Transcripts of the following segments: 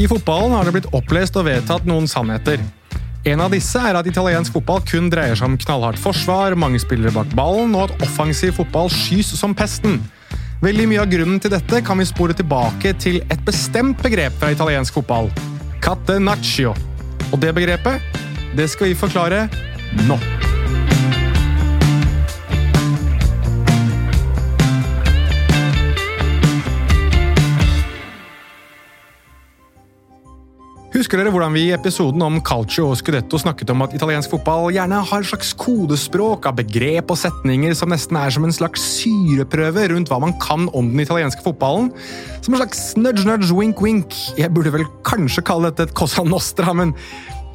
I fotballen har det blitt opplest og vedtatt noen sannheter. En av disse er at italiensk fotball kun dreier seg om knallhardt forsvar, mange spillere bak ballen og at offensiv fotball skys som pesten. Veldig mye av grunnen til dette kan vi spore tilbake til et bestemt begrep fra italiensk fotball. Catenaccio. Og det begrepet, det skal vi forklare nå. Husker dere hvordan vi i episoden om Calcio og Scudetto snakket om at italiensk fotball gjerne har et slags kodespråk av begrep og setninger som nesten er som en slags syreprøve rundt hva man kan om den italienske fotballen? Som en slags nudge-nudge, wink-wink. Jeg burde vel kanskje kalle dette et Cosa Nostra, men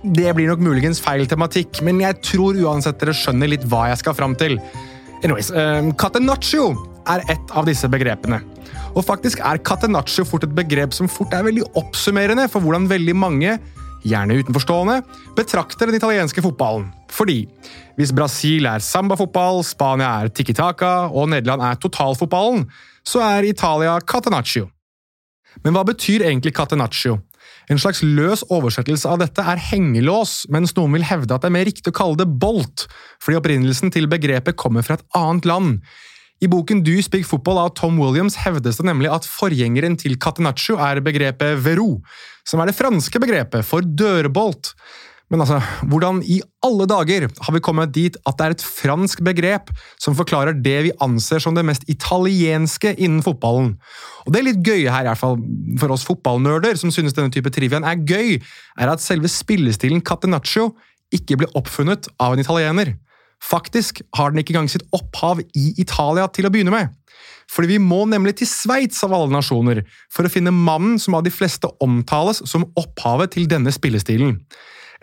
det blir nok muligens feil tematikk. Men jeg tror uansett dere skjønner litt hva jeg skal fram til. Anyways, um, Catenaccio er ett av disse begrepene. Og faktisk er catenaccio fort et begrep som fort er veldig oppsummerende for hvordan veldig mange, gjerne utenforstående, betrakter den italienske fotballen. Fordi hvis Brasil er sambafotball, Spania er tiki-taka og Nederland er totalfotballen, så er Italia catenaccio. Men hva betyr egentlig catenaccio? En slags løs oversettelse av dette er hengelås, mens noen vil hevde at det er mer riktig å kalle det bolt, fordi opprinnelsen til begrepet kommer fra et annet land. I boken Do Speak Football av Tom Williams hevdes det nemlig at forgjengeren til catenaccio er begrepet verrou, som er det franske begrepet for dørbolt. Men altså, hvordan i alle dager har vi kommet dit at det er et fransk begrep som forklarer det vi anser som det mest italienske innen fotballen? Og det litt gøye her, i hvert fall for oss fotballnerder som synes denne type trivian er gøy, er at selve spillestilen catenaccio ikke ble oppfunnet av en italiener. Faktisk har den ikke engang sitt opphav i Italia til å begynne med. Fordi vi må nemlig til Sveits av alle nasjoner for å finne mannen som av de fleste omtales som opphavet til denne spillestilen.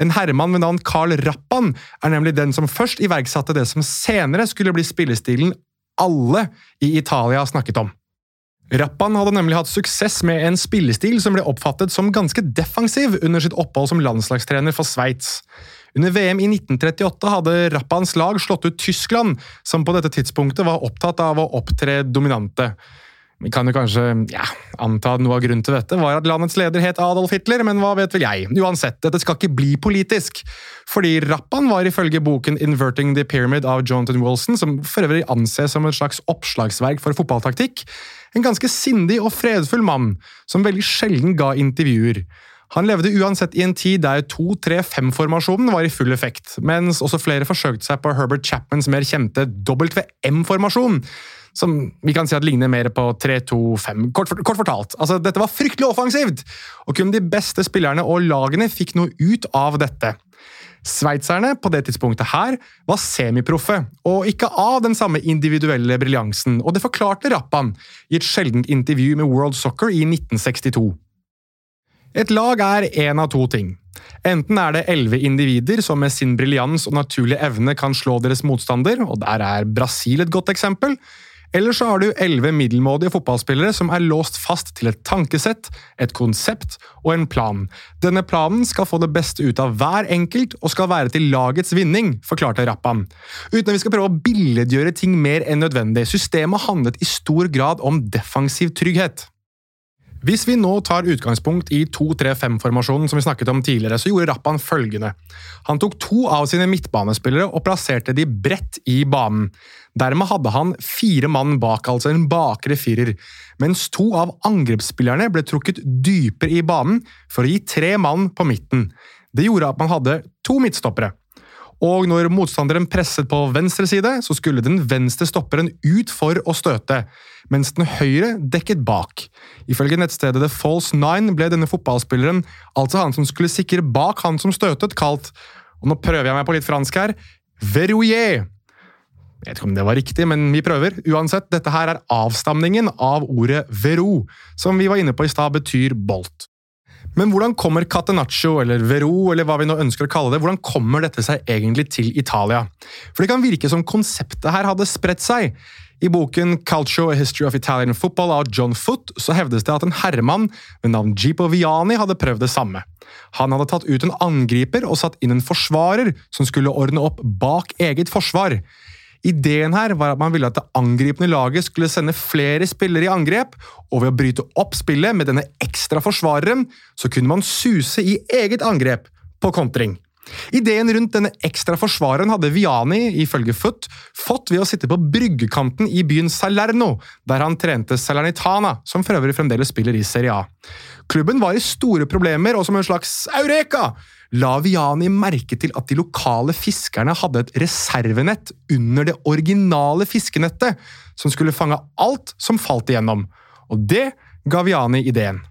En herremann ved navn Carl Rappan er nemlig den som først iverksatte det som senere skulle bli spillestilen alle i Italia snakket om. Rappan hadde nemlig hatt suksess med en spillestil som ble oppfattet som ganske defensiv under sitt opphold som landslagstrener for Sveits. Under VM i 1938 hadde Rappans lag slått ut Tyskland, som på dette tidspunktet var opptatt av å opptre dominante. Vi kan jo kanskje ja, anta at noe av grunnen til dette var at landets leder het Adolf Hitler, men hva vet vel jeg? Uansett, dette skal ikke bli politisk. Fordi Rappan var ifølge boken Inverting the Pyramid av Jonathan Wilson, som for øvrig anses som et slags oppslagsverk for fotballtaktikk, en ganske sindig og fredfull mann, som veldig sjelden ga intervjuer. Han levde uansett i en tid der 2-3-5-formasjonen var i full effekt, mens også flere forsøkte seg på Herbert Chapmans mer kjente WM-formasjon, som vi kan si at ligner mer på 3-2-5. Kort, kort, fortalt, altså dette var fryktelig offensivt, og kun de beste spillerne og lagene fikk noe ut av dette. Sveitserne på det tidspunktet her var semiproffe, og ikke av den samme individuelle briljansen, og det forklarte Rappan i et sjeldent intervju med World Soccer i 1962. Et lag er én av to ting. Enten er det elleve individer som med sin briljans og naturlige evne kan slå deres motstander, og der er Brasil et godt eksempel. Eller så har du elleve middelmådige fotballspillere som er låst fast til et tankesett, et konsept og en plan. Denne planen skal få det beste ut av hver enkelt og skal være til lagets vinning, forklarte Rappan. Uten at vi skal prøve å billedgjøre ting mer enn nødvendig. Systemet handlet i stor grad om defensiv trygghet. Hvis vi nå tar utgangspunkt i 2-3-5-formasjonen som vi snakket om tidligere, så gjorde Rappan følgende. Han tok to av sine midtbanespillere og plasserte de bredt i banen. Dermed hadde han fire mann bak, altså en bakre firer, mens to av angrepsspillerne ble trukket dypere i banen for å gi tre mann på midten. Det gjorde at man hadde to midtstoppere. Og når motstanderen presset på venstre side, så skulle den venstre stopperen ut for å støte, mens den høyre dekket bak. Ifølge nettstedet The False Nine ble denne fotballspilleren, altså han som skulle sikre bak han som støtet, kalt og nå prøver jeg meg på litt fransk her verrouillé. Jeg vet ikke om det var riktig, men vi prøver. Uansett, dette her er avstamningen av ordet verou, som vi var inne på i stad betyr bolt. Men hvordan kommer catenaccio, eller vero, eller hva vi nå ønsker å kalle det, hvordan kommer dette seg egentlig til Italia? For det kan virke som konseptet her hadde spredt seg. I boken Culture A History of Italian Football av John Foot så hevdes det at en herremann ved navn Gipo Viani hadde prøvd det samme. Han hadde tatt ut en angriper og satt inn en forsvarer som skulle ordne opp bak eget forsvar. Ideen her var at man ville at det angripende laget skulle sende flere spillere i angrep, og ved å bryte opp spillet med denne ekstra forsvareren, så kunne man suse i eget angrep på kontring. Ideen rundt denne ekstra forsvareren hadde Viani, ifølge Foot, fått ved å sitte på bryggekanten i byen Salerno, der han trente Salernitana, som for øvrig fremdeles spiller i Serie A. Klubben var i store problemer, og som en slags eureka la Viani merke til at de lokale fiskerne hadde et reservenett under det originale fiskenettet, som skulle fange alt som falt igjennom. Og det ga Viani ideen.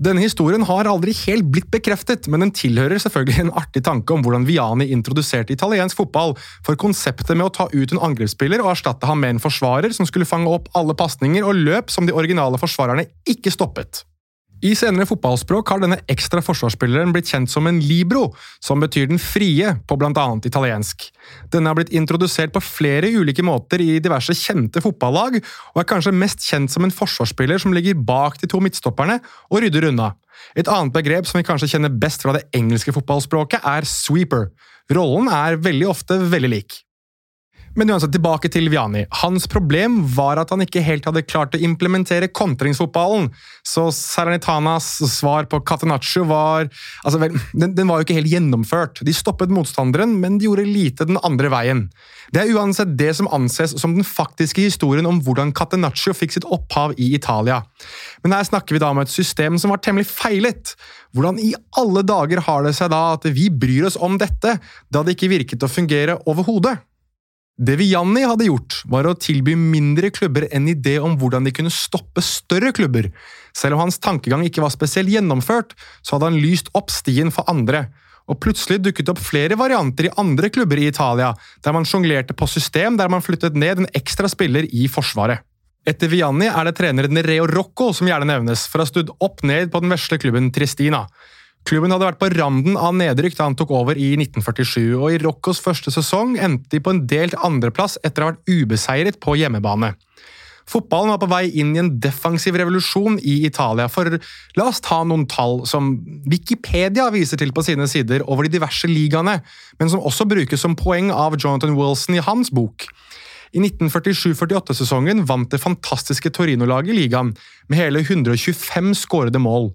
Denne historien har aldri helt blitt bekreftet, men den tilhører selvfølgelig en artig tanke om hvordan Viani introduserte italiensk fotball, for konseptet med å ta ut en angrepsspiller og erstatte ham med en forsvarer som skulle fange opp alle pasninger og løp som de originale forsvarerne ikke stoppet. I senere fotballspråk har denne ekstra forsvarsspilleren blitt kjent som en libro, som betyr den frie på bl.a. italiensk. Denne har blitt introdusert på flere ulike måter i diverse kjente fotballag, og er kanskje mest kjent som en forsvarsspiller som ligger bak de to midtstopperne og rydder unna. Et annet begrep som vi kanskje kjenner best fra det engelske fotballspråket, er sweeper. Rollen er veldig ofte veldig lik. Men uansett, tilbake til Viani. Hans problem var at han ikke helt hadde klart å implementere kontringsfotballen. Så Salernitanas svar på Catenaccio var altså vel, den, den, var jo ikke helt gjennomført. De stoppet motstanderen, men de gjorde lite den andre veien. Det er uansett det som anses som den faktiske historien om hvordan Catenaccio fikk sitt opphav i Italia. Men her snakker vi da om et system som var temmelig feilet. Hvordan i alle dager har det seg da at vi bryr oss om dette, da det ikke virket å fungere overhodet? Det Vianni hadde gjort, var å tilby mindre klubber en idé om hvordan de kunne stoppe større klubber. Selv om hans tankegang ikke var spesielt gjennomført, så hadde han lyst opp stien for andre. Og plutselig dukket opp flere varianter i andre klubber i Italia, der man sjonglerte på system der man flyttet ned en ekstra spiller i forsvaret. Etter Vianni er det treneren Reo Rocco som gjerne nevnes, for å ha studd opp ned på den vesle klubben Tristina. Klubben hadde vært på randen av nedrykk da han tok over i 1947, og i Roccos første sesong endte de på en delt andreplass etter å ha vært ubeseiret på hjemmebane. Fotballen var på vei inn i en defensiv revolusjon i Italia, for la oss ta noen tall som Wikipedia viser til på sine sider over de diverse ligaene, men som også brukes som poeng av Jonathan Wilson i hans bok. I 1947-48-sesongen vant det fantastiske Torino-laget ligaen, med hele 125 skårede mål.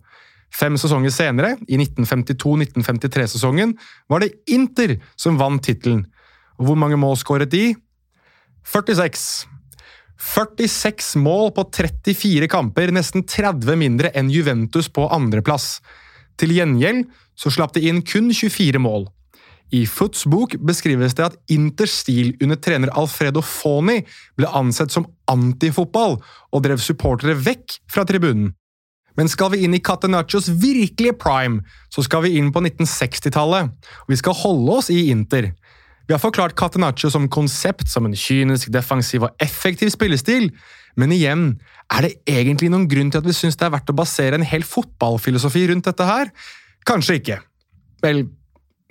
Fem sesonger senere, i 1952-1953-sesongen, var det Inter som vant tittelen. Og hvor mange mål skåret de? 46. 46 mål på 34 kamper, nesten 30 mindre enn Juventus på andreplass. Til gjengjeld så slapp de inn kun 24 mål. I Foots bok beskrives det at Inters stil under trener Alfredo Foni ble ansett som antifotball og drev supportere vekk fra tribunen. Men skal vi inn i Catenaccios virkelige prime, så skal vi inn på 1960-tallet. Og vi skal holde oss i Inter. Vi har forklart Catenaccio som konsept, som en kynisk, defensiv og effektiv spillestil, men igjen, er det egentlig noen grunn til at vi syns det er verdt å basere en hel fotballfilosofi rundt dette her? Kanskje ikke. Vel,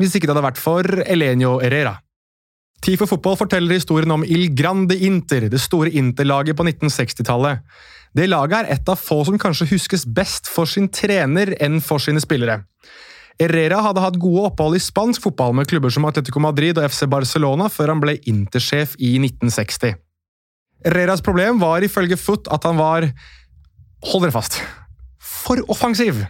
hvis ikke det hadde vært for Elenio Herrera. Tid for fotball forteller historien om Il Grande Inter, det store interlaget på 1960-tallet. Det laget er et av få som kanskje huskes best for sin trener enn for sine spillere. Herrera hadde hatt gode opphold i spansk fotball med klubber som Atletico Madrid og FC Barcelona før han ble intersjef i 1960. Herreras problem var ifølge Foot at han var Hold dere fast for offensiv!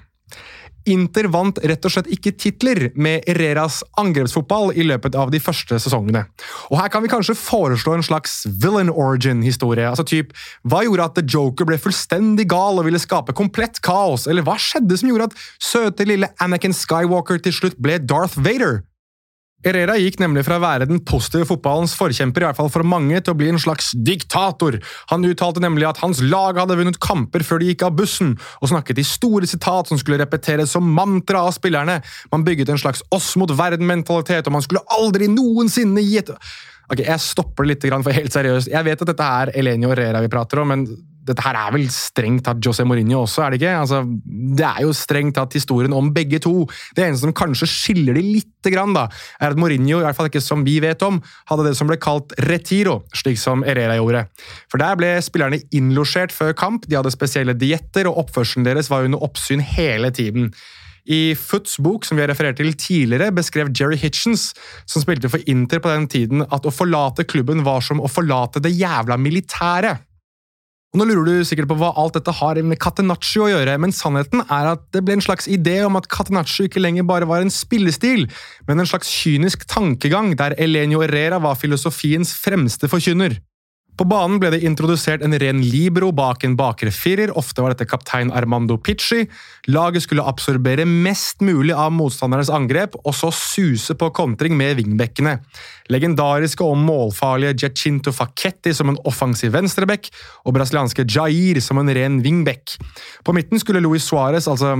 Inter vant rett og slett ikke titler med Herreras angrepsfotball i løpet av de første sesongene. Og Her kan vi kanskje foreslå en slags villain origin-historie. altså typ, Hva gjorde at The Joker ble fullstendig gal og ville skape komplett kaos? Eller hva skjedde som gjorde at søte lille Anakin Skywalker til slutt ble Darth Vader? Herrera gikk nemlig fra å være den positive fotballens forkjemper i hvert fall for mange, til å bli en slags diktator. Han uttalte nemlig at hans lag hadde vunnet kamper før de gikk av bussen, og snakket i store sitat som skulle repeteres som mantra av spillerne. Man bygget en slags oss mot verden-mentalitet, og man skulle aldri noensinne gi et Ok, Jeg stopper litt, for helt seriøst. Jeg vet at dette er Elenio Herrera vi prater om, men dette her er vel strengt tatt José Mourinho også, er det ikke? Altså, det er jo strengt tatt historien om begge to. Det eneste som kanskje skiller de lite grann, da, er at Mourinho, i hvert fall ikke som vi vet om, hadde det som ble kalt retiro, slik som Herrera gjorde. For der ble spillerne innlosjert før kamp, de hadde spesielle dietter, og oppførselen deres var under oppsyn hele tiden. I Foots bok, som vi har referert til tidligere, beskrev Jerry Hitchens, som spilte for Inter på den tiden, at å forlate klubben var som å forlate det jævla militæret. Og Nå lurer du sikkert på hva alt dette har med Catenaccio å gjøre, men sannheten er at det ble en slags idé om at Catenaccio ikke lenger bare var en spillestil, men en slags kynisk tankegang der Elenio Herrera var filosofiens fremste forkynner. På banen ble det introdusert en ren libro bak en bakre firer, ofte var dette kaptein Armando Picci. Laget skulle absorbere mest mulig av motstandernes angrep, og så suse på kontring med vingbekkene. Legendariske og målfarlige Giacinto Facchetti som en offensiv venstreback, og brasilianske Jair som en ren wingback. På midten skulle Luis Suárez, altså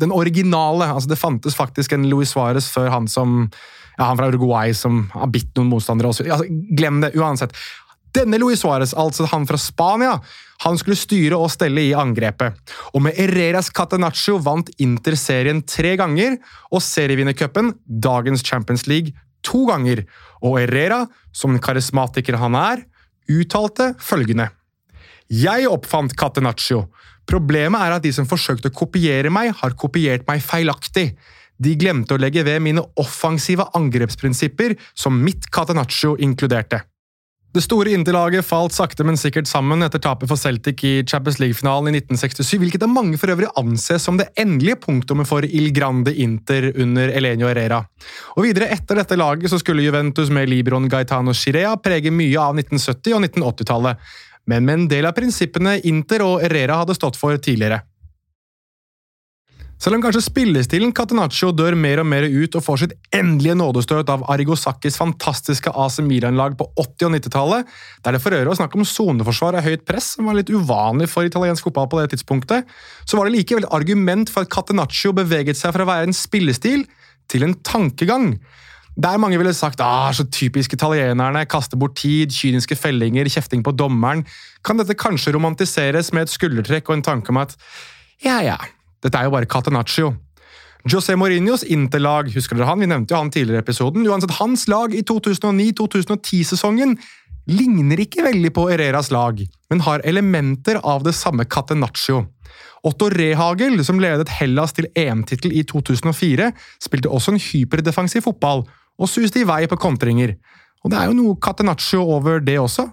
den originale altså Det fantes faktisk en Luis Suárez før han som ja, han fra Uruguay som har bitt noen motstandere også. Altså, glem det, uansett. Denne Luis Suárez, altså han fra Spania, han skulle styre og stelle i angrepet. Og med Herreras Catenaccio vant Inter serien tre ganger og serievinnercupen, dagens Champions League, to ganger. Og Herrera, som en karismatiker han er, uttalte følgende. Jeg oppfant Catenaccio. Problemet er at de som forsøkte å kopiere meg, har kopiert meg feilaktig. De glemte å legge ved mine offensive angrepsprinsipper, som mitt Catenaccio inkluderte. Det store Inter-laget falt sakte, men sikkert sammen etter tapet for Celtic i Champions League-finalen i 1967, hvilket av mange for øvrig anses som det endelige punktummet for Il Grande Inter under Elenio Herrera. Og videre etter dette laget så skulle Juventus med Libron Gaetano Chirea prege mye av 1970- og 1980-tallet, men med en del av prinsippene Inter og Herrera hadde stått for tidligere. Selv om kanskje spillestilen Catenaccio dør mer og mer ut og får sitt endelige nådestøt av Arigosakis fantastiske AC Milan-lag på 80- og 90-tallet, der det for øre var snakk om soneforsvar av høyt press, som var litt uvanlig for italiensk fotball på det tidspunktet, så var det likevel et argument for at Catenaccio beveget seg fra å være en spillestil til en tankegang. Der mange ville sagt ah, så typisk italienerne, kaste bort tid, kyniske fellinger, kjefting på dommeren, kan dette kanskje romantiseres med et skuldertrekk og en tanke om at ja, ja, dette er jo bare Catenaccio. José Mourinhos Interlag, husker dere han? Vi nevnte jo han tidligere i episoden. Uansett, Hans lag i 2009-2010-sesongen ligner ikke veldig på Ereras lag, men har elementer av det samme Catenaccio. Otto Rehagel, som ledet Hellas til EM-tittel i 2004, spilte også en hyperdefensiv fotball, og suste i vei på kontringer. Og det er jo noe Catenaccio over det også.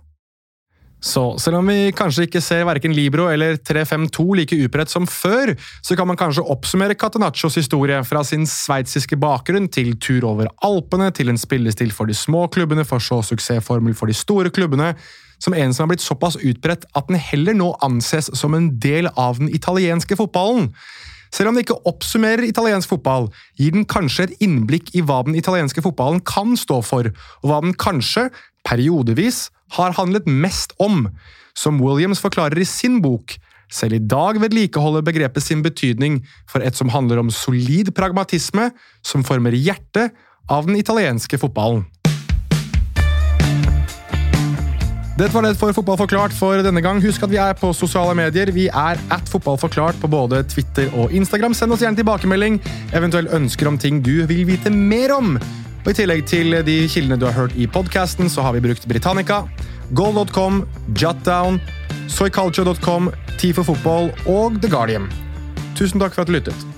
Så selv om vi kanskje ikke ser verken Libro eller 352 like utbredt som før, så kan man kanskje oppsummere Catenaccios historie fra sin sveitsiske bakgrunn til tur over Alpene, til en spillestil for de små klubbene, for så suksessformel for de store klubbene, som en som har blitt såpass utbredt at den heller nå anses som en del av den italienske fotballen. Selv om det ikke oppsummerer italiensk fotball, gir den kanskje et innblikk i hva den italienske fotballen kan stå for, og hva den kanskje, periodevis, har handlet mest om. Som Williams forklarer i sin bok, selv i dag vedlikeholder begrepet sin betydning for et som handler om solid pragmatisme som former hjertet av den italienske fotballen. Dette var det for Fotball forklart for denne gang. Husk at vi er på sosiale medier. Vi er at fotballforklart på både Twitter og Instagram. Send oss gjerne tilbakemelding, eventuelt ønsker om ting du vil vite mer om. Og I tillegg til de kildene du har hørt i podkasten, så har vi brukt Britannica, goal.com, Jutdown, soyculture.com, Tid for fotball og The Guardian. Tusen takk for at du lyttet.